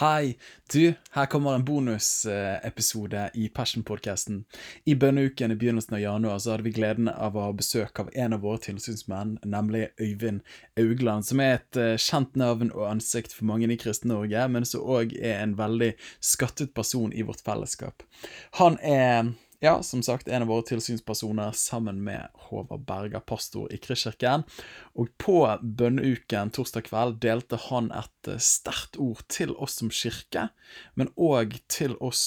Hei! Du, her kommer en bonusepisode i Passion-podkasten. I bønneuken i begynnelsen av januar så hadde vi gleden av å ha besøk av en av våre tilsynsmenn, nemlig Øyvind Augland, som er et eh, kjent navn og ansikt for mange i Kristen-Norge, men som òg er en veldig skattet person i vårt fellesskap. Han er ja, som sagt, en av våre tilsynspersoner sammen med Håvard Berga, pastor i Kristkirken. Og på bønneuken torsdag kveld delte han et eh, sterkt ord til oss som kirke, men òg til oss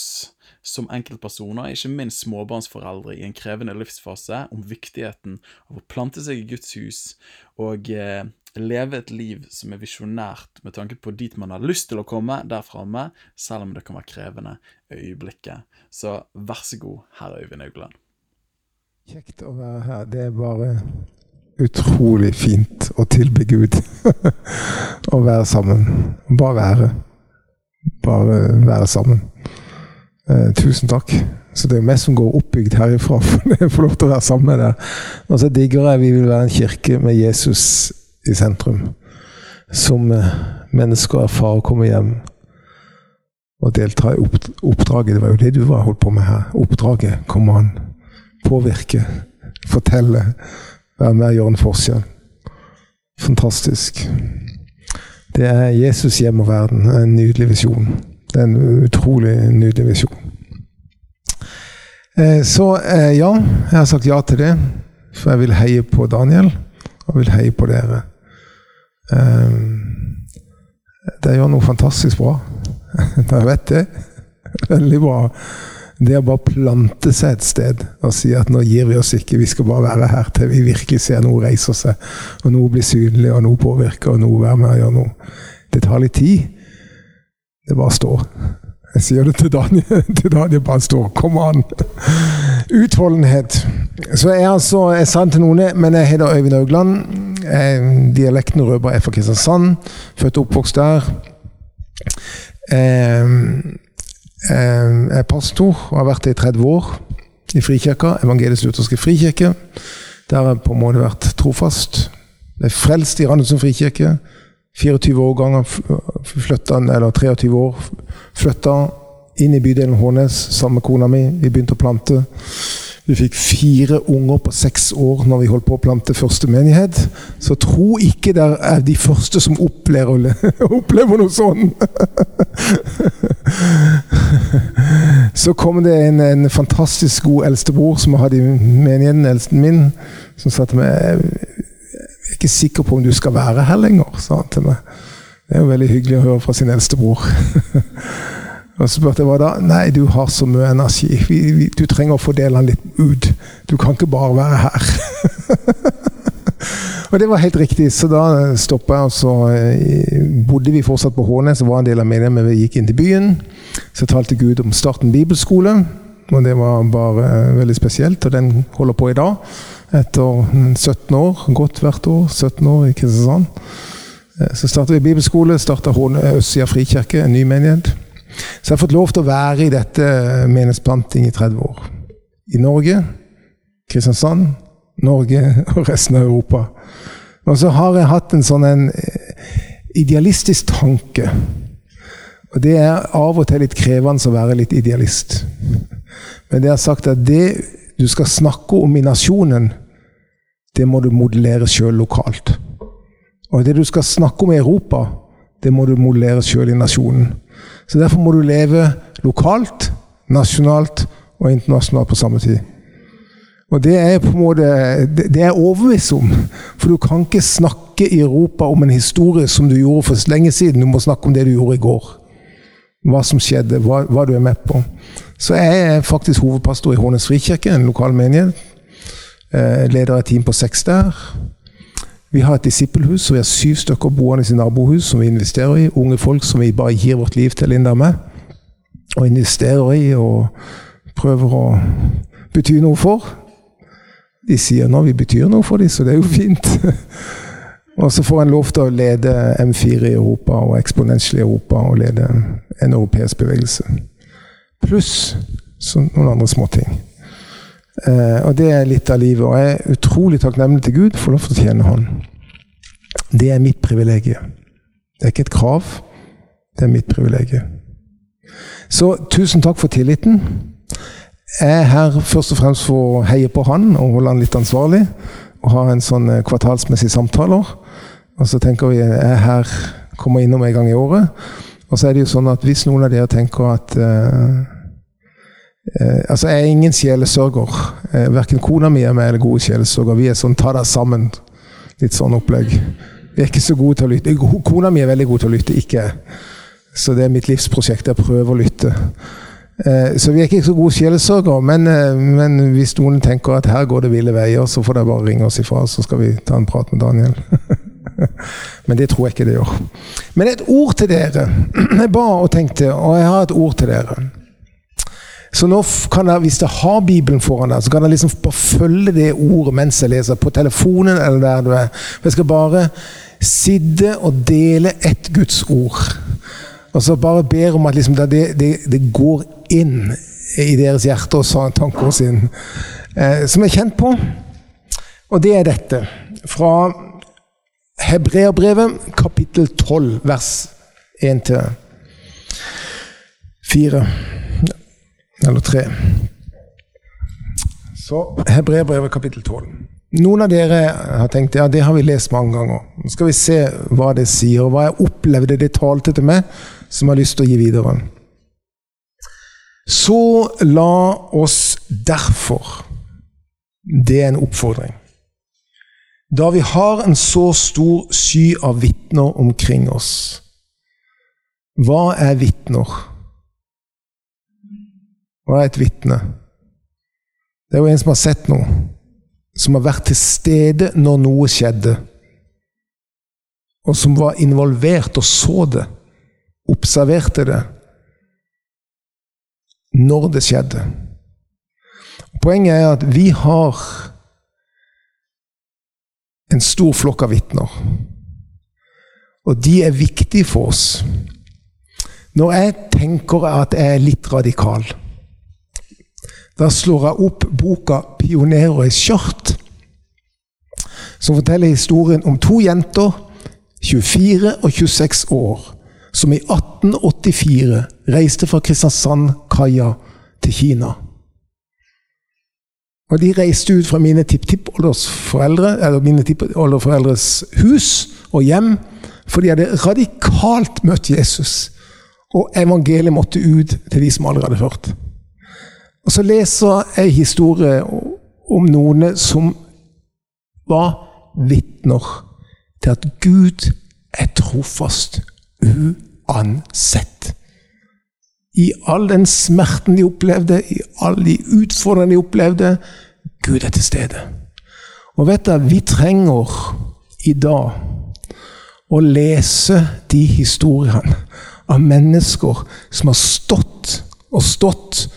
som enkeltpersoner, ikke minst småbarnsforeldre i en krevende livsfase, om viktigheten av å plante seg i Guds hus og eh, leve et liv som er visjonært med tanke på dit man har lyst til å komme der framme, selv om det kan være krevende øyeblikket. Så vær så god, herr Øyvind Augland. Kjekt å være her. Det er bare utrolig fint å tilbe Gud. å være sammen. Bare være. Bare være sammen. Eh, tusen takk. Så det er jo meg som går oppbygd herifra for å få lov til å være sammen med dere. Og så digger jeg vi vil være en kirke med Jesus i sentrum. Som eh, mennesker erfarer å komme hjem og delta i oppdraget. Det var jo det du var holdt på med her. Oppdraget. Komme an. Påvirke. Fortelle. Være med og gjøre en forskjell. Fantastisk. Det er Jesus hjem og verden. En nydelig visjon. Det er en utrolig nydelig visjon. Eh, så eh, ja, jeg har sagt ja til det. For jeg vil heie på Daniel, og vil heie på dere. Um, det gjør noe fantastisk bra. Dere vet det. Veldig bra. Det å bare plante seg et sted og si at nå gir vi oss ikke, vi skal bare være her til vi virkelig ser noe reiser seg, og noe blir synlig, og noe påvirker, og noe være med og gjøre noe. Det tar litt tid. Det bare står. Jeg sier det til Daniel. Til Daniel bare står. Kom an! Utholdenhet. Så jeg, altså, jeg sa det til noen, men jeg heter Øyvind Augland. Eh, dialekten røber er fra Kristiansand. Født og oppvokst der. Eh, eh, jeg er pastor og har vært det i 30 år i Frikirka. Evangelisk lutherske frikirke. Der har jeg på en måte vært trofast. Jeg er frelst i Randesund frikirke. 24 år ganger flytta, eller 23 år flytta inn i bydelen Hånes sammen med kona mi. Vi begynte å plante. Vi fikk fire unger på seks år når vi holdt på å plante første menighet. Så tro ikke dere er de første som opplever, opplever noe sånn! Så kom det en, en fantastisk god eldstebror som hadde i menigheten, eldsten min, som sa til meg ikke sikker på om du skal være her lenger, sa han til meg. Det er jo veldig hyggelig å høre fra sin eldste bror. Og så spurte jeg hva da? Nei, du har så mye energi. Vi, vi, du trenger å fordele den litt ut. Du kan ikke bare være her. og det var helt riktig, så da stoppa jeg, og så eh, bodde vi fortsatt på Hånes. og var en del av menigheten, men vi gikk inn til byen. Så talte Gud om Starten bibelskole, og det var bare eh, veldig spesielt. Og den holder på i dag, etter 17 år. Godt hvert år. 17 år i Kristiansand. Eh, så starta vi bibelskole, starta Østsida frikirke, en ny menighet. Så jeg har fått lov til å være i dette menighetsplanting i 30 år. I Norge, Kristiansand, Norge og resten av Europa. Og så har jeg hatt en sånn en eh, idealistisk tanke. Og det er av og til litt krevende å være litt idealist. Men det jeg har sagt er at det du skal snakke om i nasjonen, det må du modellere sjøl lokalt. Og det du skal snakke om i Europa, det må du modellere sjøl i nasjonen. Så Derfor må du leve lokalt, nasjonalt og internasjonalt på samme tid. Og Det er på en måte, det er overbevist om. For du kan ikke snakke i Europa om en historie som du gjorde for lenge siden. Du må snakke om det du gjorde i går. Hva som skjedde, hva, hva du er med på. Så jeg er faktisk hovedpastor i Hånes frikirke, en lokal menighet. Eh, leder et team på seks der. Vi har et disippelhus, så vi har syv stykker boende i nabohus som vi investerer i. Unge folk som vi bare gir vårt liv til, Linda med. Og investerer i og prøver å bety noe for. De sier nå vi betyr noe for dem, så det er jo fint. og så får en lov til å lede M4 i Europa og Exponential i Europa og lede en europeisk bevegelse. Pluss noen andre småting. Eh, og det er litt av livet. Og jeg er utrolig takknemlig til Gud for lov til å tjene Han. Det er mitt privilegium. Det er ikke et krav. Det er mitt privilegium. Så tusen takk for tilliten. Jeg er her først og fremst for å heie på han og holde han litt ansvarlig. Og ha en sånn eh, kvartalsmessig samtaler. Og så tenker vi jeg er her, kommer innom en gang i året. Og så er det jo sånn at hvis noen av dere tenker at uh, uh, Altså, jeg er ingen sjelesørger. Eh, verken kona mi er meg eller gode sjelesørger. Vi er sånn ta deg sammen. Litt sånn opplegg. Vi er ikke så gode til å lytte. Kona mi er veldig god til å lytte, ikke jeg. Så det er mitt livsprosjekt. Jeg prøver å lytte. Så vi er ikke så gode sjelesørgere, men, men, hvis noen tenker at her går det ville veier, så får dere bare ringe oss ifra, så skal vi ta en prat med Daniel. Men det tror jeg ikke det gjør. Men et ord til dere. Jeg ba og tenkte, og jeg har et ord til dere. Så nå kan jeg, hvis jeg har Bibelen foran deg, så kan jeg liksom bare følge det ordet mens jeg leser. På telefonen eller der du er. Jeg skal bare sitte og dele ett Guds ord. Og så bare ber om at liksom det, det, det, går inn i deres hjerte og tanker og sinn. Eh, som jeg er kjent på. Og det er dette. Fra Hebreabrevet, kapittel 12, vers 1-4. Eller tre. Så Hebreerbrevet, kapittel 12. Noen av dere har tenkt ja, det har vi lest mange ganger. Nå skal vi se hva det sier, og hva jeg opplevde det talte til meg, som jeg har lyst til å gi videre. Så la oss derfor Det er en oppfordring. Da vi har en så stor sky av vitner omkring oss. Hva er vitner? Hva er et vitne? Det er jo en som har sett noe. Som har vært til stede når noe skjedde. Og som var involvert og så det. Observerte det. Når det skjedde. Poenget er at vi har en stor flokk av vitner. Og de er viktige for oss. Når jeg tenker at jeg er litt radikal, da slår jeg opp boka 'Pionerer i skjørt', som forteller historien om to jenter, 24 og 26 år, som i 1884 reiste fra Kristiansand kaia til Kina. Og de reiste ut fra mine tippoldeforeldres hus og hjem, for de hadde radikalt møtt Jesus. Og evangeliet måtte ut til de som allerede hadde hørt. Og så leser jeg historie om noen som var vitner til at Gud er trofast uansett. I all den smerten de opplevde, i alle de utfordringene de opplevde. Gud er til stede. Og vet du, vi trenger i dag å lese de historiene av mennesker som har stått og stått.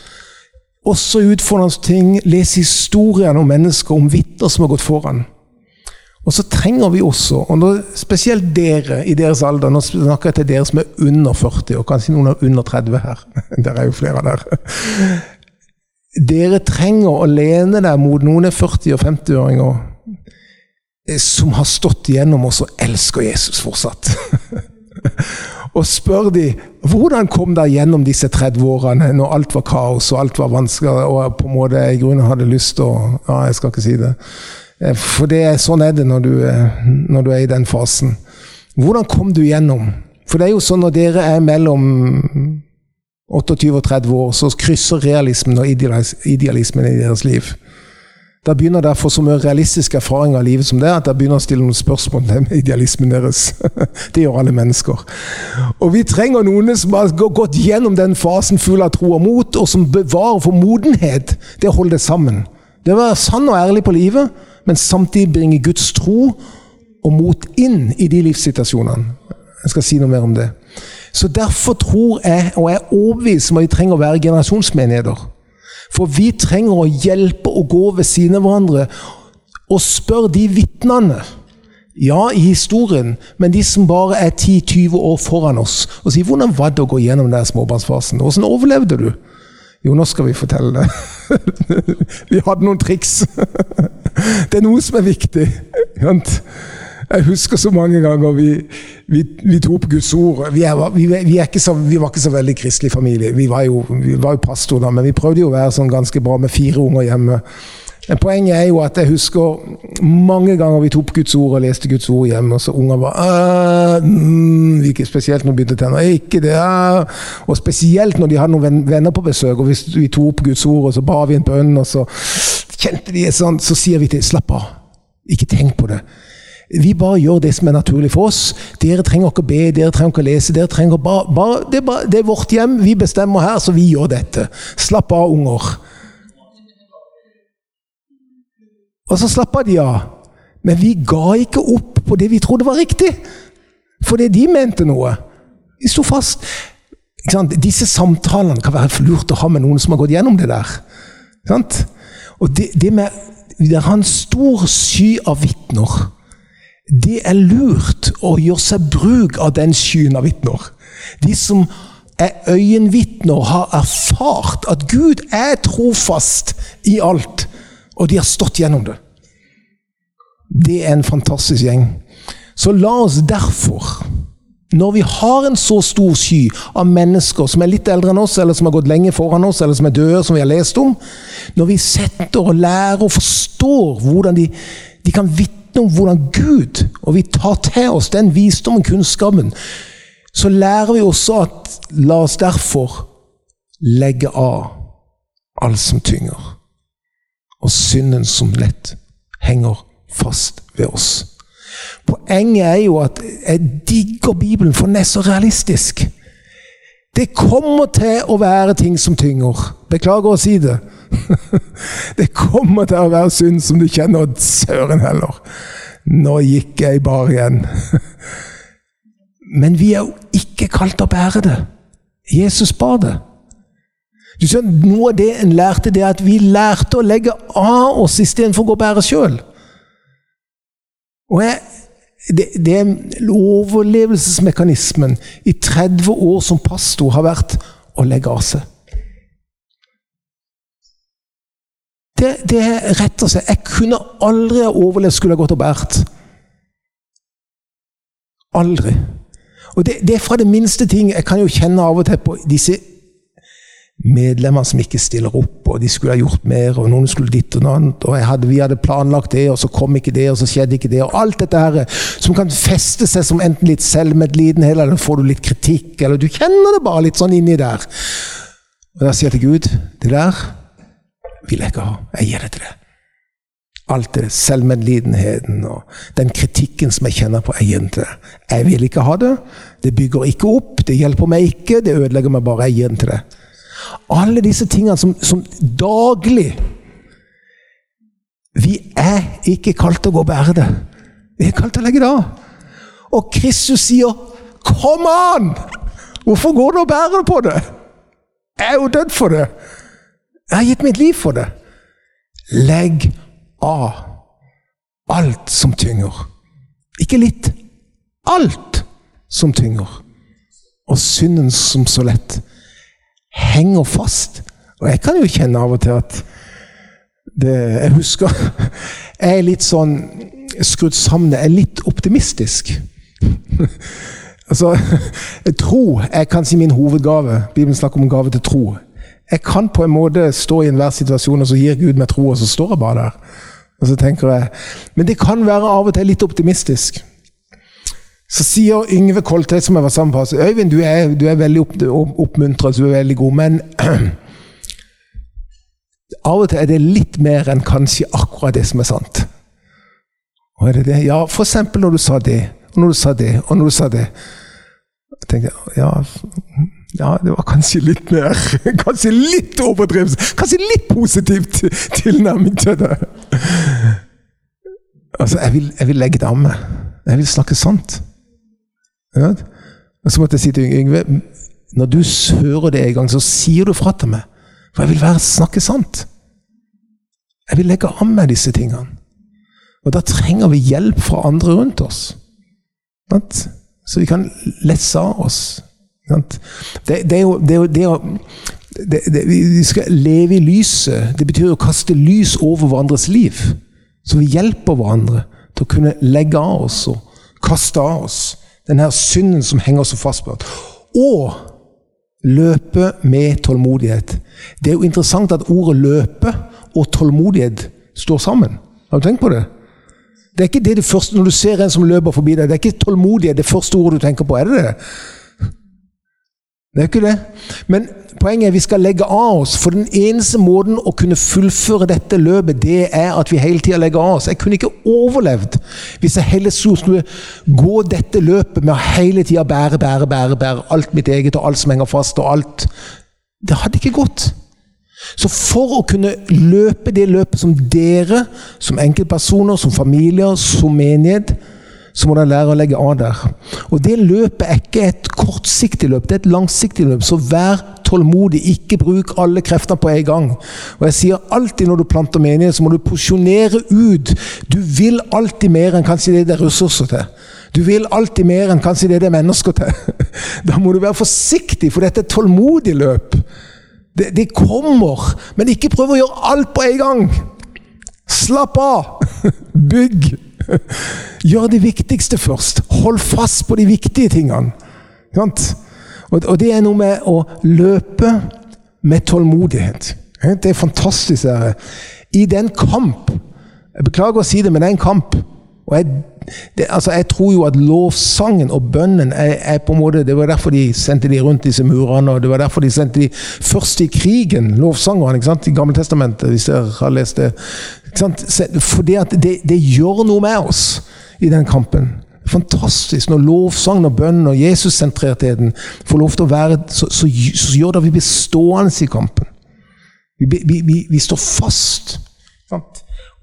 Også utfordrende ting. Les historiene om mennesker, om vitner som har gått foran. Og så trenger vi også, og når, spesielt dere i deres alder Nå snakker jeg til dere som er under 40, og kanskje noen er under 30 her. Det er jo flere der. dere. Trenger å lene deg mot noen 40- og 50-åringer eh, som har stått igjennom og elsker Jesus fortsatt. og spør de hvordan kom dere gjennom disse 30 årene når alt var kaos og alt var vanskelig og på en måte i grunnen hadde lyst til å Ja, jeg skal ikke si det. Eh, for det, sånn er det når du, når du, er i den fasen. Hvordan kom du gjennom? For det er jo sånn når dere er mellom 28 og 30 år, så krysser realismen og idealismen i deres liv. Da begynner dere å få så mye realistisk erfaring av livet som det, at dere begynner å stille noen spørsmål om idealismen deres. Det gjør alle mennesker. Og vi trenger noen som har gått gjennom den fasen full av tro og mot, og som bevarer for modenhet det å holde det sammen. Det å være sann og ærlig på livet, men samtidig bringe Guds tro og mot inn i de livssituasjonene. Jeg skal si noe mer om det. Så Derfor tror jeg, og jeg er overbevist om at vi trenger å være generasjonsmenigheter. For vi trenger å hjelpe og gå ved siden av hverandre og spørre de vitnene. Ja, i historien, men de som bare er 10-20 år foran oss. Og si 'Hvordan var det å gå gjennom den småbarnsfasen? Hvordan overlevde du?' Jo, nå skal vi fortelle det. vi hadde noen triks. det er noe som er viktig. Jeg husker så mange ganger vi, vi, vi tok Guds ord. Vi, er, vi, er så, var ikke så veldig kristelig familie. Vi var jo, jo pastor da, men vi prøvde jo å være sånn ganske bra med fire unger hjemme. Men poenget er jo at jeg husker mange ganger vi tok Guds ord og leste Guds ord hjemme, og så unger var mm, ikke Spesielt når de begynte å tenne. Ikke det, ah. Og spesielt når de hadde noen venner på besøk, og hvis vi tok opp Guds ord, og så ba vi en bønn, og så kjente de sånn, så sier vi til Slapp av. Ikke tenk på det. Vi bare gjør det som er naturlig for oss. Dere trenger ikke å be, dere trenger ikke å lese. dere trenger bare, bare, det, er bare, det er vårt hjem, vi bestemmer her, så vi gjør dette. Slapp av, unger. Og så slappa de av. Men vi ga ikke opp på det vi trodde var riktig. Fordi de mente noe. Vi sto fast. Disse samtalene kan være lurt å ha med noen som har gått gjennom det der. Og det, det med Det er en stor sky av vitner. Det er lurt å gjøre seg bruk av den skyen av vitner. De som er øyenvitner, har erfart at Gud er trofast i alt. Og de har stått gjennom det. Det er en fantastisk gjeng. Så la oss derfor, når vi har en så stor sky av mennesker som er litt eldre enn oss, eller som har gått lenge foran oss, eller som er døde, som vi har lest om Når vi setter og lærer og forstår hvordan de, de kan vitne om hvordan Gud Og vi tar til oss den visdommen og kunnskapen, så lærer vi også at la oss derfor legge av alt som tynger og synden som lett henger fast ved oss. Poenget er jo at jeg digger Bibelen, for den er så realistisk. Det kommer til å være ting som tynger. Beklager å si det. Det kommer til å være synd som du kjenner søren heller. Nå gikk jeg bare igjen. Men vi er jo ikke kalt å bære det. Jesus bar det. Du skjønner, Noe av det en lærte, det er at vi lærte å legge av oss istedenfor å gå og bære sjøl. Og jeg, det, det Overlevelsesmekanismen i 30 år som pastor har vært å legge av seg. Det, det retter seg. Jeg kunne aldri ha overlevd skulle jeg gått og båret. Aldri. Og det, det, er fra det minste ting. Jeg kan jo kjenne av og til på disse medlemmer som ikke stiller opp, og de skulle ha gjort mer, og noen skulle ditt og noe annet, og hadde, vi hadde planlagt det, og så kom ikke det, og så skjedde ikke det, og alt dette her som kan feste seg som enten litt selvmedlidenhet, eller får du litt kritikk, eller du kjenner det bare litt sånn inni der. Og da sier jeg til Gud det der vil jeg ikke ha. Jeg gir det til deg. Alt det selvmedlidenheten og den kritikken som jeg kjenner på, jeg gir den til deg. Jeg vil ikke ha det. Det bygger ikke opp, det hjelper meg ikke, det ødelegger meg bare. Jeg gir den til deg. Alle disse tingene som, som daglig Vi er ikke kalt til å gå og bære det. Vi er kalt til å legge det av. Og Kristus sier 'Kom an!' Hvorfor går du og bærer på det? Jeg er jo dødd for det. Jeg har gitt mitt liv for det. Legg av alt som tynger. Ikke litt. Alt som tynger. Og synden som så lett henger fast. Og jeg kan jo kjenne av og til at det, Jeg husker Jeg er litt sånn skrudd sammen Jeg er litt optimistisk. altså, Tro er kanskje min hovedgave. Bibelen snakker om gave til tro. Jeg kan på en måte stå i enhver situasjon, og så gir Gud meg tro, og så står jeg bare der. Og så tenker jeg, Men det kan være av og til litt optimistisk. Så sier Yngve Koltvedt, som jeg var sammen med, Øyvind, du er, du er veldig opp, oppmuntret, du er veldig god, men av og til er det litt mer enn kanskje akkurat det som er sant. Og er det det? Ja, eksempel når du sa det, og når du sa det, og når du sa det. Jeg tenkte ja, ja, det var kanskje litt mer Kanskje litt overdrivelse. Kanskje litt positivt tilnærming til det. Altså, jeg vil, jeg vil legge det av meg. Jeg vil snakke sant. Og så måtte jeg si til Yngve Når du hører det en gang, så sier du fra til meg. For jeg vil være, snakke sant. Jeg vil legge av meg disse tingene. Og da trenger vi hjelp fra andre rundt oss. Så vi kan lesse av oss. Det, det, er jo, det, er det er jo Vi skal leve i lyset. Det betyr å kaste lys over hverandres liv. Så vi hjelper hverandre til å kunne legge av oss og kaste av oss den her synden som henger så fast på. Og løpe med tålmodighet. Det er jo interessant at ordet 'løpe' og 'tålmodighet' står sammen. Har du tenkt på det? Det er ikke det, det første når du ser en som løper forbi deg. Det er ikke tålmodighet det første ordet du tenker på. Er det det? Det er ikke det. Men poenget er vi skal legge av oss. For den eneste måten å kunne fullføre dette løpet, det er at vi hele tida legger av oss. Jeg kunne ikke overlevd hvis jeg hele tiden skulle gå dette løpet med å hele tida bære, bære, bære, bære alt mitt eget og alt som henger fast og alt. Det hadde ikke gått. Så for å kunne løpe det løpet som dere, som enkeltpersoner, som familier, som menighet, så må dere lære å legge av der. Og det løpet er ikke et kortsiktig løp, det er et langsiktig løp. Så vær tålmodig, ikke bruk alle kreftene på en gang. Og jeg sier alltid når du planter menighet, så må du posisjonere ut. Du vil alltid mer enn kanskje det det er ressurser til. Du vil alltid mer enn kanskje det det er mennesker til. Da må du være forsiktig, for dette er et tålmodig løp. Det, det kommer, men ikke prøv å gjøre alt på en gang. Slapp av! Bygg! Gjør det viktigste først. Hold fast på de viktige tingene. Og det er noe med å løpe med tålmodighet. Det er fantastisk. I den kamp Jeg beklager å si det, men det er en kamp. Og jeg, det, altså jeg tror jo at lovsangen og bønnen er, er, på en måte Det var derfor de sendte de rundt disse murene, og det var derfor de sendte de først i krigen, lovsangerne, ikke sant, i Gammeltestamentet, hvis dere har lest det. Fordi at det, det, gjør noe med oss i den kampen. Fantastisk når lovsangen og bønnen og Jesus-sentrertheten får lov til å være så, så, så, gjør det at vi blir stående i kampen. Vi, vi, vi, vi står fast.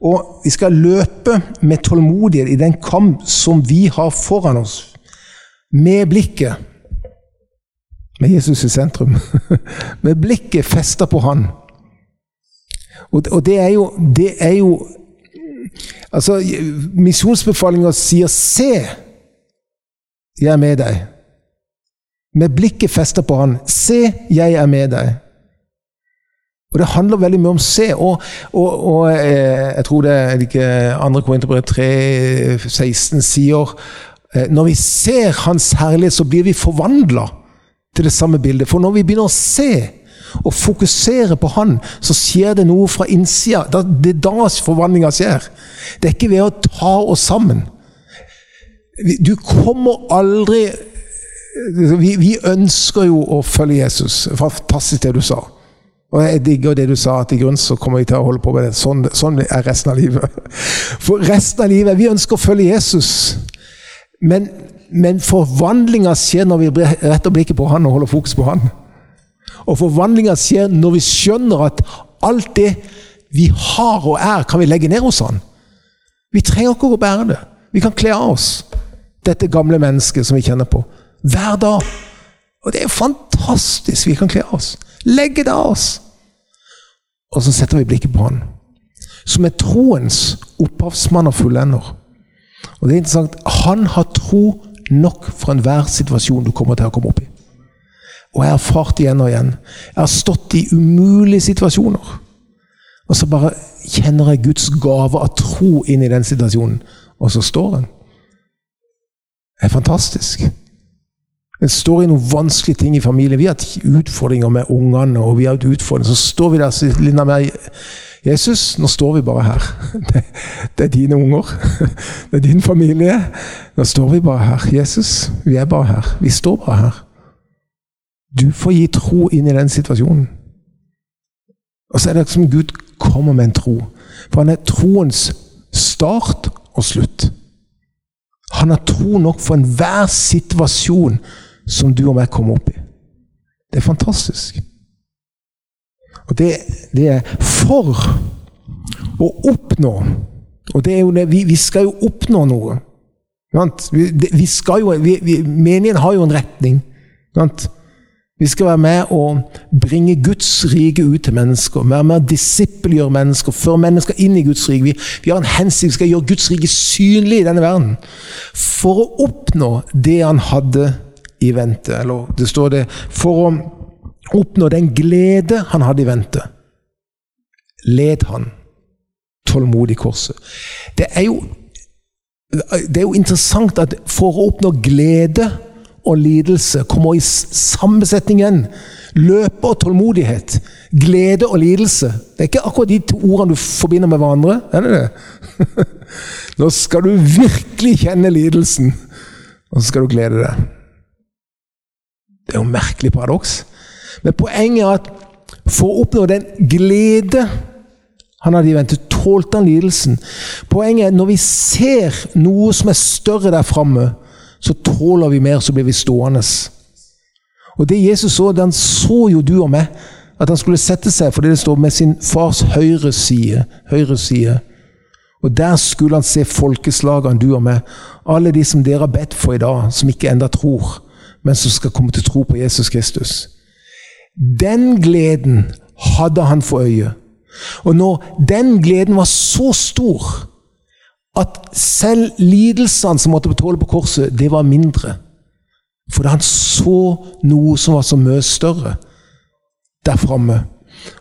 Og vi skal løpe med tålmodighet i den kamp som vi har foran oss. Med blikket med Jesus i sentrum. med blikket festa på Han. Og, og det, er jo, det er jo Altså, misjonsbefalinga sier 'se, jeg er med deg'. Med blikket festa på han. 'Se, jeg er med deg'. Og Det handler veldig mye om se. Og, og, og eh, jeg tror det er ikke andre Korinterbrev 3, 16 sier eh, Når vi ser Hans herlighet, så blir vi forvandla til det samme bildet. For når vi begynner å se og fokusere på Han, så skjer det noe fra innsida. Det er da forvandlinga skjer. Det er ikke ved å ta oss sammen. Du kommer aldri vi, vi, ønsker jo å følge Jesus. Fantastisk det du sa. Og jeg digger det du sa, at i grunnen så kommer vi til å holde på med det. Sånn, sånn er resten av livet. For resten av livet Vi ønsker å følge Jesus. Men, men forvandlinga skjer når vi retter blikket på han og holder fokus på han. Og forvandlinga skjer når vi skjønner at alt det vi har og er, kan vi legge ned hos Han. Vi trenger ikke å bære det. Vi kan kle av oss dette gamle mennesket som vi kjenner på. Hver dag. Og det er fantastisk. Vi kan kle av oss. Legge det av oss. Og så setter vi blikket på Han. Som er troens opphavsmann og fullender. Og det er interessant. Han har tro nok for enhver situasjon du kommer til å komme opp i. Og jeg har erfart igjen og igjen. Jeg har stått i umulige situasjoner. Og så bare kjenner jeg Guds gave av tro inn i den situasjonen. Og så står den. Det er fantastisk. Den står i noen vanskelige ting i familien. Vi har hatt utfordringer med ungene. og vi har hatt utfordringer. Så står vi der Linda meg, Jesus, nå står vi bare her. Det, det, er dine unger. Det er din familie. Nå står vi bare her. Jesus, vi er bare her. Vi står bare her. Du får gi tro inn i den situasjonen. Og så er det som Gud kommer med en tro. For han er troens start og slutt. Han har tro nok for enhver situasjon som du og meg kommer opp i. Det er fantastisk. Og det, det er for å oppnå Og det er jo det, vi, vi skal jo oppnå noe. Vi, vi skal jo, vi, Menigheten har jo en retning. Sant? Vi skal være med og bringe Guds rike ut til mennesker. Være med å disippelgjøre mennesker, føre mennesker inn i Guds rike. Vi, vi har en hensikt, vi skal gjøre Guds rike synlig i denne verden. For å oppnå det han hadde i vente. Eller det står det For å oppnå den glede han hadde i vente, led han tålmodig korset. Det er jo Det er jo interessant at for å oppnå glede og lidelse kommer i samme setningen. Løpe og tålmodighet. Glede og lidelse. Det er ikke akkurat de to ordene du forbinder med hverandre. Er det det? Nå skal du virkelig kjenne lidelsen, og så skal du glede deg. Det er jo en merkelig paradoks. Men poenget er at for å oppnå den glede han hadde ventet, tålte han lidelsen. Poenget er at når vi ser noe som er større der framme, så tåler vi mer, så blir vi stående. Og det Jesus så, han så jo du og meg, at han skulle sette seg fordi det står med sin fars høyre side. Høyre side. Og der skulle han se folkeslagene, du og meg. Alle de som dere har bedt for i dag, som ikke enda tror, men som skal komme til tro på Jesus Kristus. Den gleden hadde han for øye. Og når den gleden var så stor at selv lidelsene som måtte betåle på korset, det var mindre. Fordi han så noe som var så mye større der framme.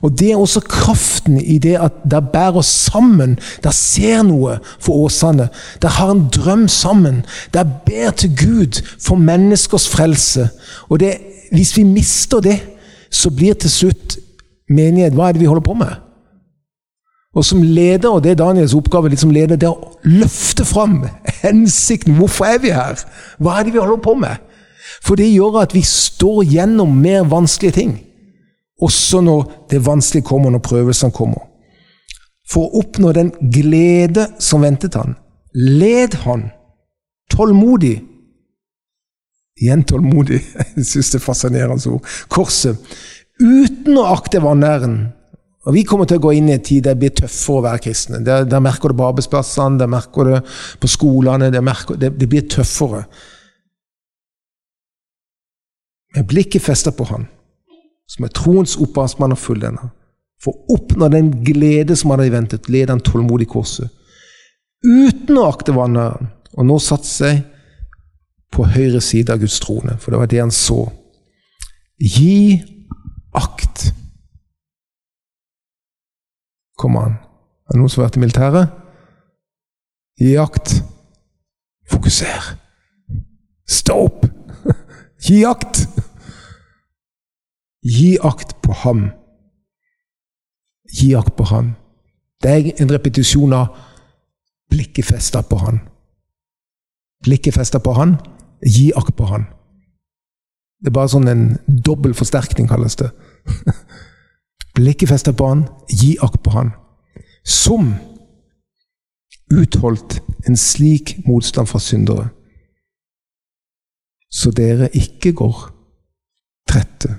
Og Det er også kraften i det at der bærer oss sammen. Der ser noe for Åsane. Der har en drøm sammen. Der ber til Gud for menneskers frelse. Og det, Hvis vi mister det, så blir til slutt menighet Hva er det vi holder på med? Og som leder, og det er Daniels oppgave litt som leder, det er å løfte fram hensikten. Hvorfor er vi her? Hva er det vi holder på med? For det gjør at vi står gjennom mer vanskelige ting. Også når det vanskelige kommer, når prøvelsene kommer. For å oppnå den glede som ventet han, led han tålmodig Igjen tålmodig. Jeg syns det er fascinerende ord. Korset. Uten å akte vanæren. Og Vi kommer til å gå inn i en tid der det blir tøffere å være kristne. Der, der merker du på arbeidsplassene, der merker du på skolene. Det, merker, det, det blir tøffere. Med blikket festet på Han, som er troens opphavsmann og fullender. For å oppnå den glede som hadde ventet, led han tålmodig korset. Uten å akte vanæren. Og nå satte seg på høyre side av Guds trone, for det var det han så. Gi akt. Kom han. Er det noen som har vært i militæret? Gi akt. Fokuser. Stå opp! Gi akt! Gi akt på ham. Gi akt på ham. Det er en repetisjon av blikket festa på han. Blikket festa på han, Gi akt på han. Det er bare sånn en dobbel forsterkning, kalles det. Blikket festet på han, gi akt på han. Som utholdt en slik motstand fra syndere, så dere ikke går trette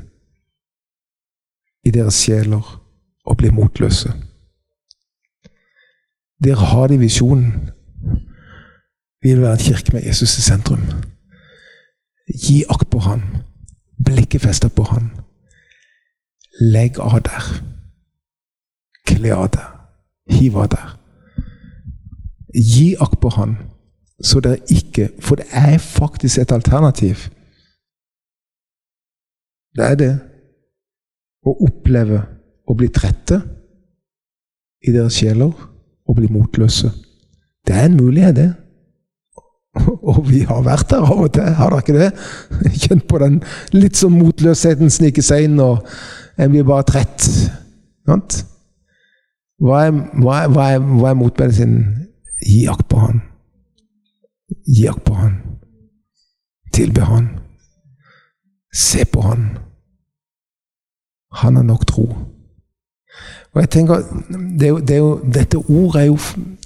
i deres sjeler og blir motløse. Dere har det i visjonen. Vi vil være en kirke med Jesus i sentrum. Gi akt på han. Blikket festet på han. Legg av der. Kle av der. Hiv av der. Gi akt på han, så dere ikke For det er faktisk et alternativ. Det er det. Å oppleve å bli trette i deres sjeler og bli motløse. Det er en mulighet, det. Og vi har vært der av og til, har dere ikke det? Kjent på den litt sånn motløsheten snike seg inn, og en blir bare trett. Sant? Hva er, hva er, hva er, motmedisinen? Gi akt på han. Gi akt på han. Tilbe han. Se på han. Han har nok tro. Og jeg tenker, det jo, det jo, Dette ordet er jo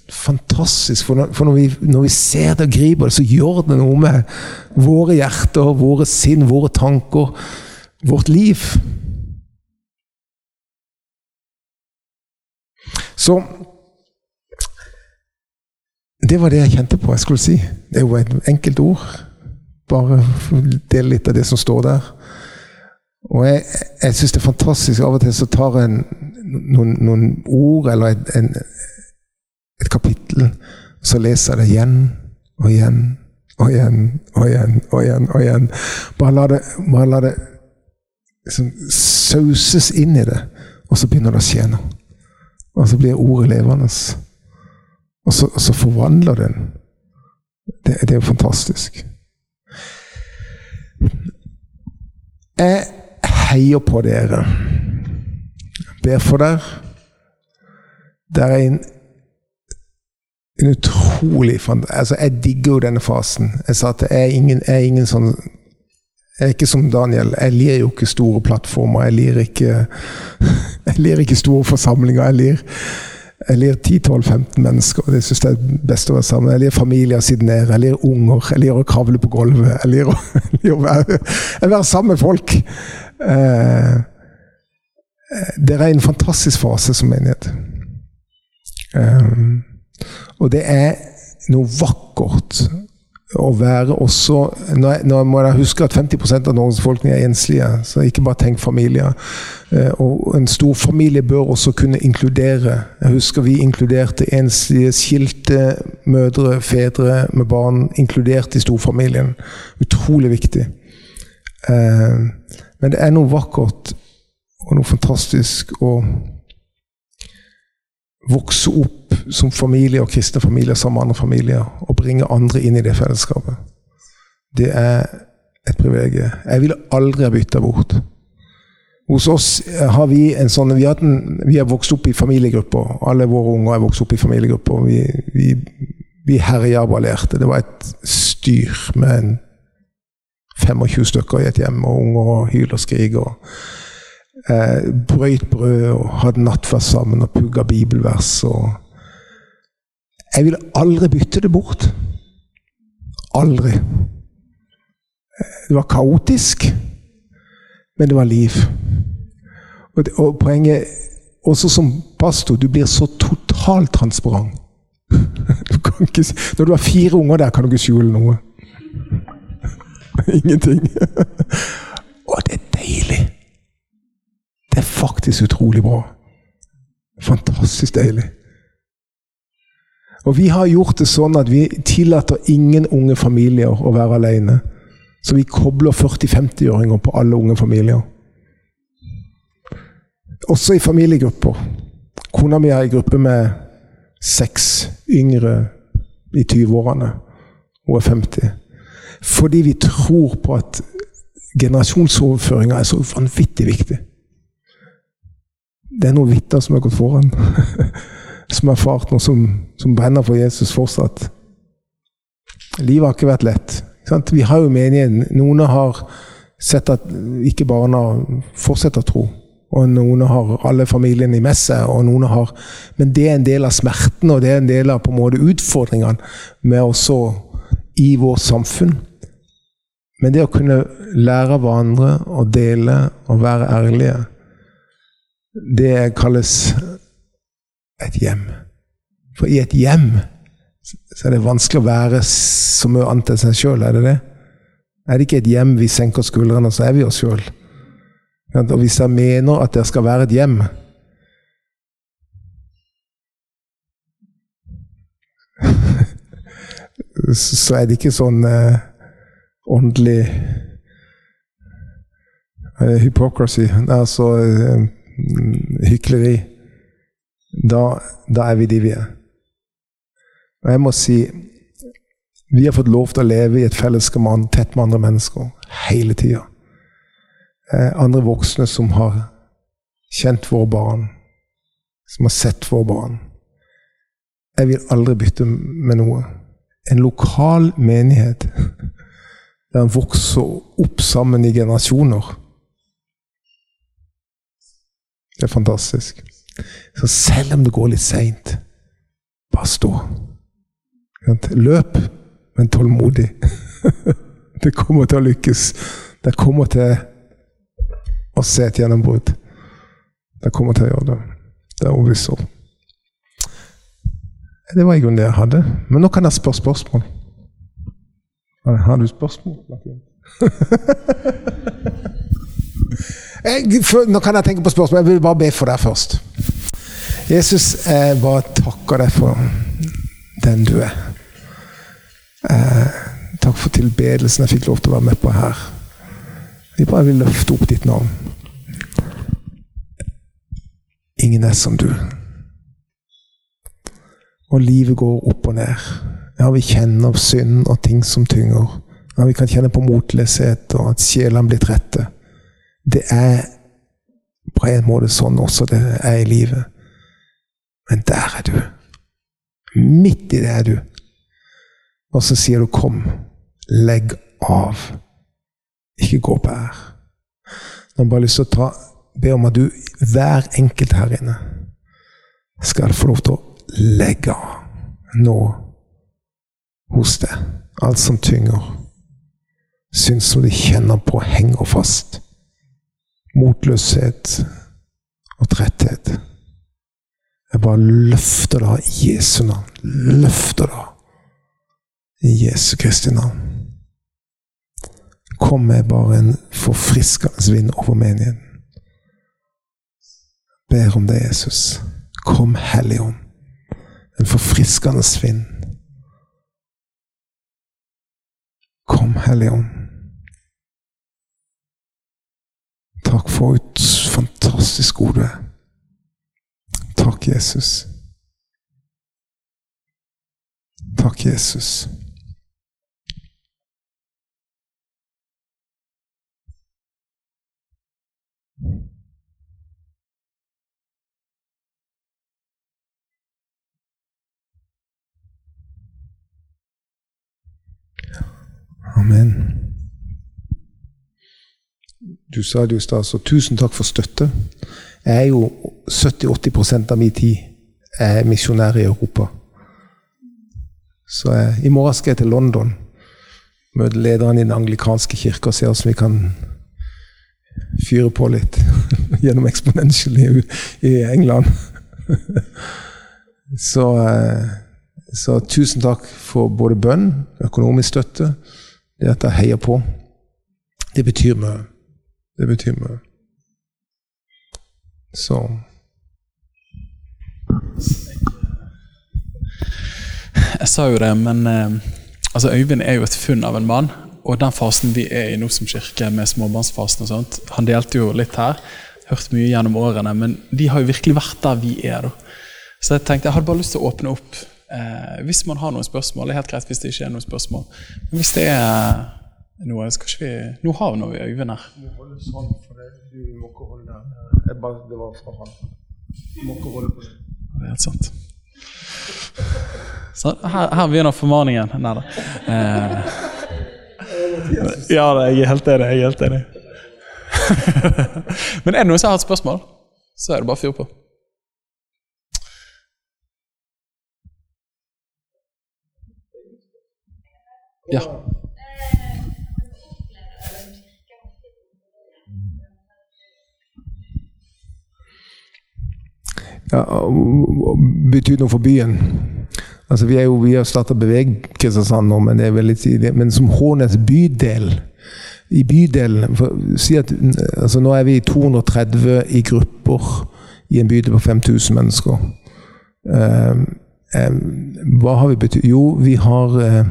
fantastisk, for når, for når, vi, når vi, ser det og griper det, så gjør det noe med våre hjerter, våre sinn, våre tanker, vårt liv. Så Det var det jeg kjente på jeg skulle si. Det er jo et enkelt ord. Bare dele litt av det som står der. Og jeg, jeg syns det er fantastisk. Av og til så tar jeg noen, noen, ord eller et, en, et kapittel, så leser jeg det igjen og igjen og igjen og igjen og igjen. og igjen. Bare la det, bare la det liksom, sauses inn i det, og så begynner det å skje noe. Og så blir ordet levende. Og så, og så forvandler den. Det, det er jo fantastisk. Jeg heier på dere. Ber for dere. Det er en, en utrolig altså Jeg digger jo denne fasen. Jeg sa at jeg er ingen, er ingen sånn jeg er ikke som Daniel. Jeg lir jo ikke store plattformer. Jeg lir ikke, jeg lir ikke store forsamlinger. Jeg lir, lir 10-12-15 mennesker. og Det syns jeg er best å være sammen. Jeg lir familier siden nede. Jeg lir unger. Jeg lir å kravle på gulvet. Jeg lir å, jeg lir å være, være, sammen med folk. Eh, dere er en fantastisk fase som menighet. Eh, og det er noe vakkert å være også Nå, må jeg huske at 50 av Norges befolkning er enslige, så ikke bare tenk familier. Eh, og en stor familie bør også kunne inkludere. Jeg husker vi inkluderte enslige, skilte mødre, fedre med barn. Inkludert i storfamilien. Utrolig viktig. Eh, men det er noe vakkert og noe fantastisk å vokse opp som familie og kristne familier sammen med andre familier og bringe andre inn i det fellesskapet. Det er et privilegium. Jeg ville aldri ha bytta bort. Hos oss har vi en sånn Vi har, vokst opp i familiegrupper. Alle våre unger er vokst opp i familiegrupper. Vi, vi, vi herja og ballerte. Det var et styr med en 25 stykker i et hjem, og unger og hyler og skriker eh, brøyt brød og hadde nattverd sammen og pugga bibelvers. og Jeg ville aldri bytte det bort. Aldri. Det var kaotisk, men det var liv. Og, det, og poenget Også som pastor, du blir så totalt transparent. Du ikke, når du har fire unger der, kan du ikke skjule noe. Ingenting. Og det er deilig. Det er faktisk utrolig bra. Fantastisk deilig. Og vi har gjort det sånn at vi tillater ingen unge familier å være alene. Så vi kobler 40-50-åringer på alle unge familier. Også i familiegrupper. Kona mi er i gruppe med seks yngre i 20-årene. Hun er 50. Fordi vi tror på at generasjonsoverføringa er så vanvittig viktig. Det er noen vitter som har gått foran. som har erfart noe som, som, brenner for Jesus fortsatt. Livet har ikke vært lett. Sant? Vi har jo menigheten. Noen har sett at ikke barna fortsetter å tro. Og noen har alle familiene med seg. og noen har, Men det er en del av smerten og det er en del av på en måte utfordringene med også i vårt samfunn. Men det å kunne lære av hverandre og dele og være ærlige det kalles et hjem. For i et hjem så er det vanskelig å være så mye annet enn seg sjøl, er det det? Er det ikke et hjem vi senker skuldrene, så er vi oss sjøl? Og hvis jeg mener at det skal være et hjem Så er det ikke sånn eh, åndelig eh, hypocrisy. Altså eh, hykleri, da, da, er vi de vi er. Og jeg må si vi har fått lov til å leve i et fellesskap tett med andre mennesker hele tida. Eh, andre voksne som har kjent våre barn, som har sett våre barn. Jeg vil aldri bytte med noe. En lokal menighet der en vokser opp sammen i generasjoner det er fantastisk. Så selv om det går litt seint, bare stå. Løp, men tålmodig. Det kommer til å lykkes. Det kommer til å se et gjennombrudd. Det kommer til å gjøre det. Det er overbevist om. Det var i grunnen det jeg hadde. Men nå kan jeg spørre spørsmål. Har du spørsmål? Jeg, for, nå kan jeg tenke på spørsmål. Jeg vil bare be for deg først. Jesus, jeg bare takker deg for den du er. Eh, takk for tilbedelsen jeg fikk lov til å være med på her. Vi bare vil løfte opp ditt navn. Ingen er som du. Og livet går opp og ned. Ja, vi kjenner synd og ting som tynger. Ja, vi kan kjenne på motløshet og at sjelene blir trette. Det er på en måte sånn også det er i livet. Men der er du. Midt i det er du. Og så sier du 'kom, legg av'. Ikke gå på ær. Nå har jeg bare lyst til å ta, be om at du, hver enkelt her inne, skal få lov til å legge av nå hos deg. Alt som tynger. Syns som du kjenner på henger fast. Motløshet og tretthet. Jeg bare løfter det i Jesu navn. Løfter det i Jesu Kristi navn. Kom med bare en forfriskende vind over menigheten. Ber om det, Jesus. Kom, Helligånd. En forfriskende vind. Kom, Hellige Takk for et fantastisk god du er. Takk, Jesus. Takk, Jesus. Amen. Du sa det jo i stad, så tusen takk for støtte. Jeg er jo 70-80% av min tid er misjonær i Europa. Så jeg, i morgen skal jeg til London. Møte lederen i den anglikanske kirka og se hvordan vi kan fyre på litt gjennom Exponential i, i England. så, så tusen takk for både bønn, økonomisk støtte, det at jeg heier på. Det betyr mye. Det betyr mye. Så Jeg sa jo det, men eh, altså Øyvind er jo et funn av en mann. Og den fasen vi er i nå som kirke, med småbarnsfasen og sånt Han delte jo litt her, hørt mye gjennom årene, men de har jo virkelig vært der vi er. da. Så jeg tenkte, jeg hadde bare lyst til å åpne opp eh, hvis man har noen spørsmål. Det er helt greit hvis det ikke er noen spørsmål. Men hvis det er ikke vi Nå har vi noe Øyvind her. Du holder sånn, for det, du må ikke holde der. Jeg bare, det var fra han. Du må ikke holde på det. Det er helt sant. Så her, her begynner formaningen. Nei da. Eh, ja, jeg er helt enig. Jeg er helt enig. Men er det noen som har et spørsmål, så er det bare å fyre på. Ja. Ja, noe for byen. Altså, vi, jo, vi har starta Beveg Kristiansand nå, men, det er veldig tidlig. men som Hånes bydel I bydelen for, si at, altså, Nå er vi 230 i grupper i en bydel på 5000 mennesker. Uh, um, hva har vi betydd? Jo, vi har uh,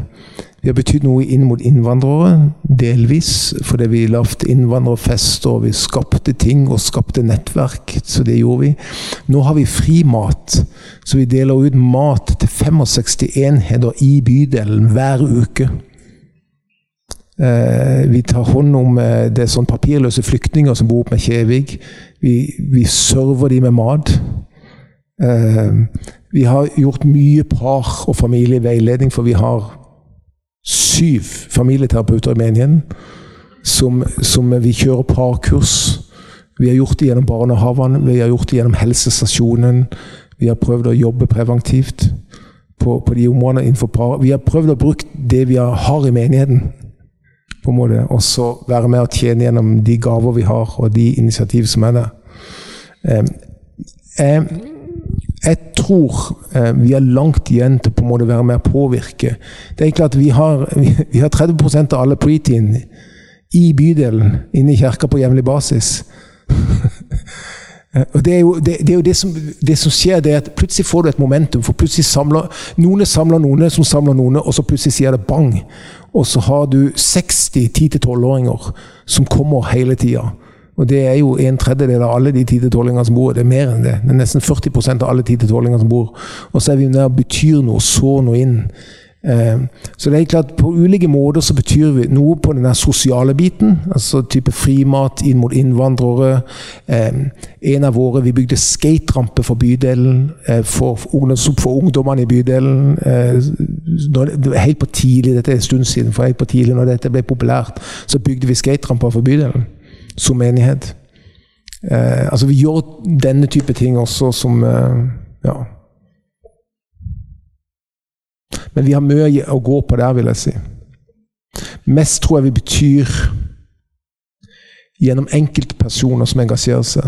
vi har betydd noe inn mot innvandrere, delvis fordi vi lagde innvandrerfester, og vi skapte ting og skapte nettverk. Så det gjorde vi. Nå har vi fri mat, så vi deler ut mat til 65 enheter i bydelen hver uke. Eh, vi tar hånd om eh, det sånn papirløse flyktninger som bor oppe med Kjevik. Vi, vi server de med mat. Eh, vi har gjort mye par- og familieveiledning, for vi har syv familieterapeuter i menigheten som, som vi kjører parkurs. Vi har gjort det gjennom barnehagene, vi har gjort det gjennom helsestasjonen. Vi har prøvd å jobbe preventivt på, på de områdene innenfor par. Vi har prøvd å bruke det vi har i menigheten, på en måte, og så være med og tjene gjennom de gaver vi har, og de initiativ som er der. Eh, eh, jeg tror eh, vi har langt igjen til på en måte være med å påvirke. Det er klart Vi har, vi har 30% av alle preteen i bydelen inne i kirka på jevnlig basis. Og Det er jo, det, det, er jo det, som, det, som, skjer, det er at plutselig får du et momentum. for plutselig samler Noen samler noen som samler noen, og så plutselig sier det bang. Og så har du 60 10-12-åringer som kommer hele tida. Og det er jo en tredjedel av alle de 10-12-åringene som bor. Det er mer enn det. Det er nesten 40% av alle 10-12-åringene som bor. Og så er vi der og betyr noe, så noe inn. Eh, så det er klart På ulike måter så betyr vi noe på den sosiale biten. altså Type frimat inn mot innvandrere. Eh, en av våre Vi bygde skaterampe for bydelen. For, for ungdommene i bydelen. Helt på tidlig, dette er en stund siden, for helt på tidlig når dette ble populært, så bygde vi skateramper for bydelen som menighet. altså Vi gjør denne type ting også som ja, men vi har mye å gå på der, vil jeg si. Mest tror jeg vi betyr gjennom enkeltpersoner som engasjerer seg.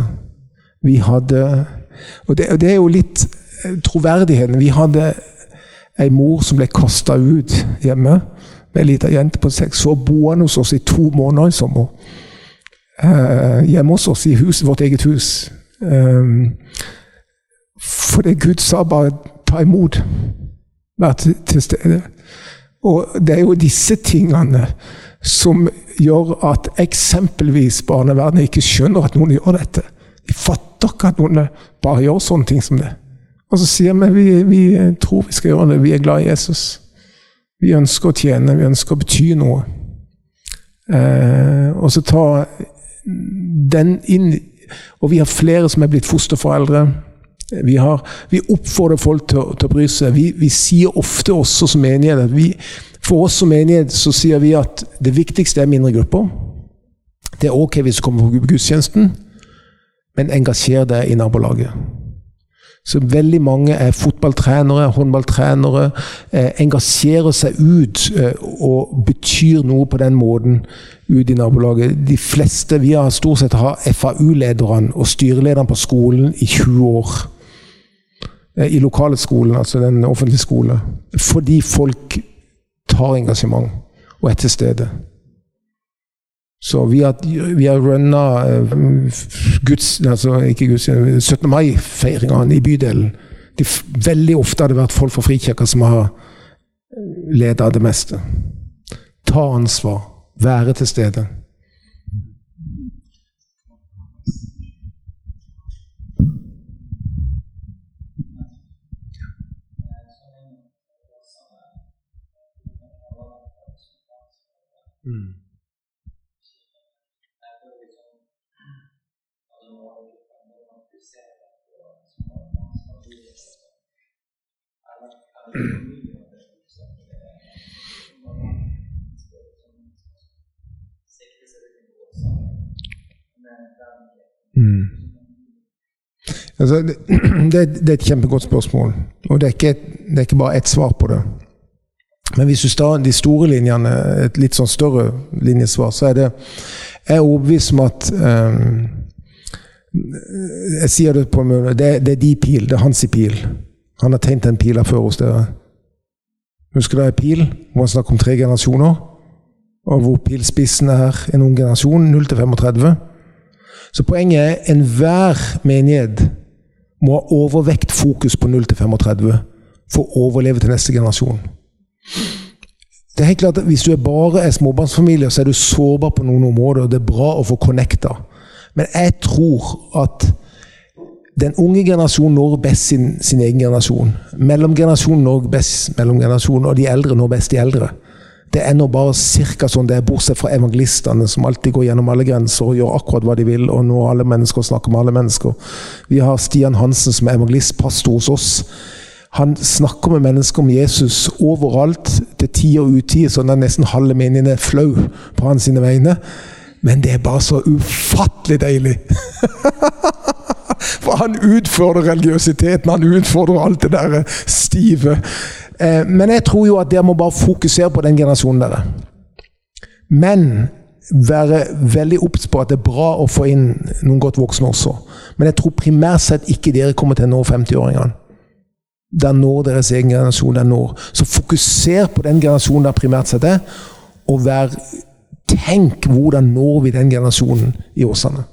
Vi hadde Og det, og det er jo litt eh, troverdigheten. Vi hadde ei mor som ble kasta ut hjemme med ei lita jente på seks år, boende hos oss i to måneder i sommer. Eh, hjemme hos oss i hus, vårt eget hus. for fordi Gud sa bare 'ta imot' Vær til stede. Og det er jo disse tingene som gjør at eksempelvis barnevernet ikke skjønner at noen gjør dette. De fatter ikke at noen bare gjør sånne ting som det. Og så sier vi vi, vi tror vi skal gjøre det, vi er glad i Jesus. Vi ønsker å tjene, vi ønsker å bety noe. Eh, og så ta den inn Og vi har flere som er blitt fosterforeldre. Vi, har, vi, oppfordrer folk til, til å bry seg. Vi, vi, sier ofte også som menighet at vi, For oss som menighet så sier vi at det viktigste er mindre grupper. Det er ok hvis du kommer på gudstjenesten, men engasjer deg i nabolaget. Så veldig mange er fotballtrenere, håndballtrenere. Eh, engasjerer seg ut eh, og betyr noe på den måten ut i nabolaget. De fleste Vi har stort sett har FAU-lederne og styrelederne på skolen i 20 år. Eh, i lokale skolen, altså den offentlige skole. Fordi folk tar engasjement og er til stede. Så vi har, vi har runna uh, Guds, altså ikke Guds, 17. mai-feiringene i bydelen. De, veldig ofte har det vært folk fra Frikirka som har eh, leda det meste. Ta ansvar, være til stede. Mm. Mm. Altså, det, det, er et kjempegodt spørsmål. Og det er ikke, det er ikke bare ett svar på det. Men hvis du tar de store linjene, et litt sånn større linjesvar, så er det Jeg er overbevist om at um, Jeg sier det på en måte det, det, er de pil. Det er hans pil. Han har tegnet den pila før hos dere. Husker dere pil? Hvor han snakker om tre generasjoner. Og hvor pilspissen er en ung generasjon, 0 til 35. Så poenget er enhver menighet må ha overvekt fokus på 0 til 35 for å overleve til neste generasjon. Det er helt klart at Hvis du er bare er småbarnsfamilie, så er du sårbar på noen områder. og Det er bra å få connecta. Men jeg tror at den unge generasjonen når best sin, sin egen generasjon. Mellomgenerasjonen når best mellomgenerasjonen, og de eldre når best de eldre. Det er nå bare ca. sånn det er, bortsett fra evangelistene, som alltid går gjennom alle grenser og gjør akkurat hva de vil, og når alle mennesker og snakker med alle mennesker. Vi har Stian Hansen som er evangelistpastor hos oss han snakker med mennesker om Jesus overalt, til tid og utid, at nesten halve menigheten er flau på hans sine vegne. Men det er bare så ufattelig deilig! For han utfordrer religiøsiteten, han utfordrer alt det der stive. Eh, men jeg tror jo at dere må bare fokusere på den generasjonen dere. Men være veldig obs på at det er bra å få inn noen godt voksne også. Men jeg tror primært sett ikke dere kommer til å nå 50-åringene. Der når deres egen generasjon der når. Så fokuser på den generasjonen der primært sett er, og vær, tenk hvordan når vi den generasjonen i Åsane.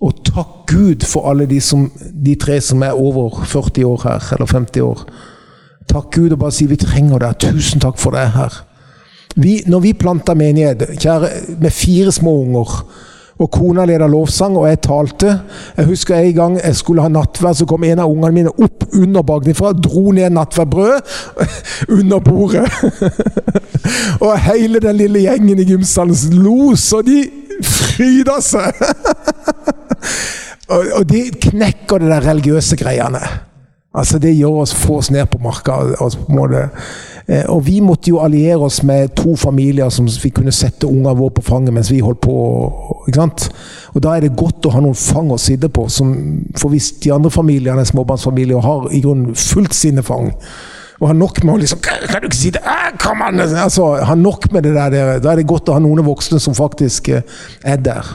Og takk Gud for alle de, som, de, tre som er over 40 år her, eller 50 år. Takk Gud og bare si vi trenger deg. Tusen takk for det her. Vi, når vi planta menighet kjære, med fire små unger Og kona leda lovsang, og jeg talte. Jeg husker en gang jeg skulle ha nattverd, så kom en av ungene mine opp under bakenfra, dro ned nattverdbrødet under bordet. og hele den lille gjengen i gymsalen lo så de fryda seg! og, og de knekker de der religiøse greiene. Altså Det gjør oss, få oss ned på marka. Altså. Eh, og vi måtte jo alliere oss med to familier som vi kunne sette ungene våre på fanget mens vi holdt på. ikke sant? Og Da er det godt å ha noen fang å sitte på. Som, for hvis de andre familiene, småbarnsfamilier, har i grunnen fullt sine fang og har nok med å liksom Kan du ikke si det? Kom an! Altså, har nok med det der. Da er det godt å ha noen voksne som faktisk eh, er der.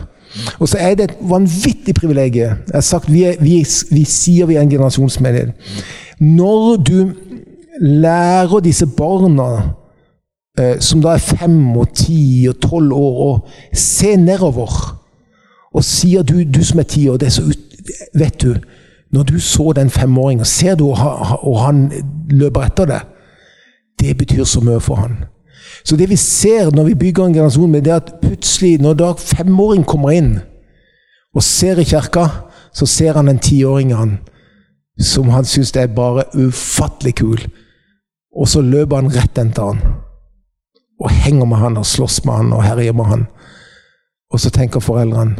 Og så er det et vanvittig privilegium. Jeg har sagt, vi, er, vi, vi sier vi er en generasjonsmedie. Når du lærer disse barna, eh, som da er fem og ti og tolv år, å se nedover og sier du, du som er ti år det er så ut, Vet du, når du så den femåringen, ser du og han løper etter deg, det betyr så mye for han. Så det vi ser når vi bygger en generasjon, med det er at plutselig, når da femåring kommer inn og ser i kirka, så ser han en tiåring som han syns er bare ufattelig kul. Og så løper han rett etter han. Og henger med han og slåss med han og herjer med han. Og så tenker foreldrene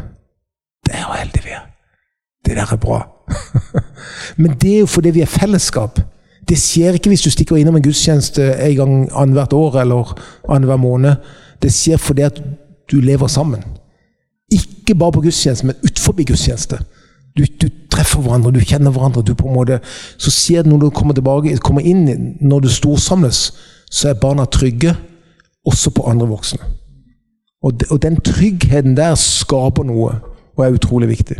Det er jo heldig vi er. Det der er bra. Men det er jo fordi vi er fellesskap. Det skjer ikke hvis du stikker innom en gudstjeneste en gang annethvert år eller annenhver måned. Det skjer fordi at du lever sammen. Ikke bare på gudstjeneste, men utenfor gudstjeneste. Du, du, treffer hverandre, du kjenner hverandre. du på en måte, Så skjer det når du kommer tilbake, kommer inn, når du storsamles, så er barna trygge, også på andre voksne. Og, de, og den tryggheten der skaper noe, og er utrolig viktig.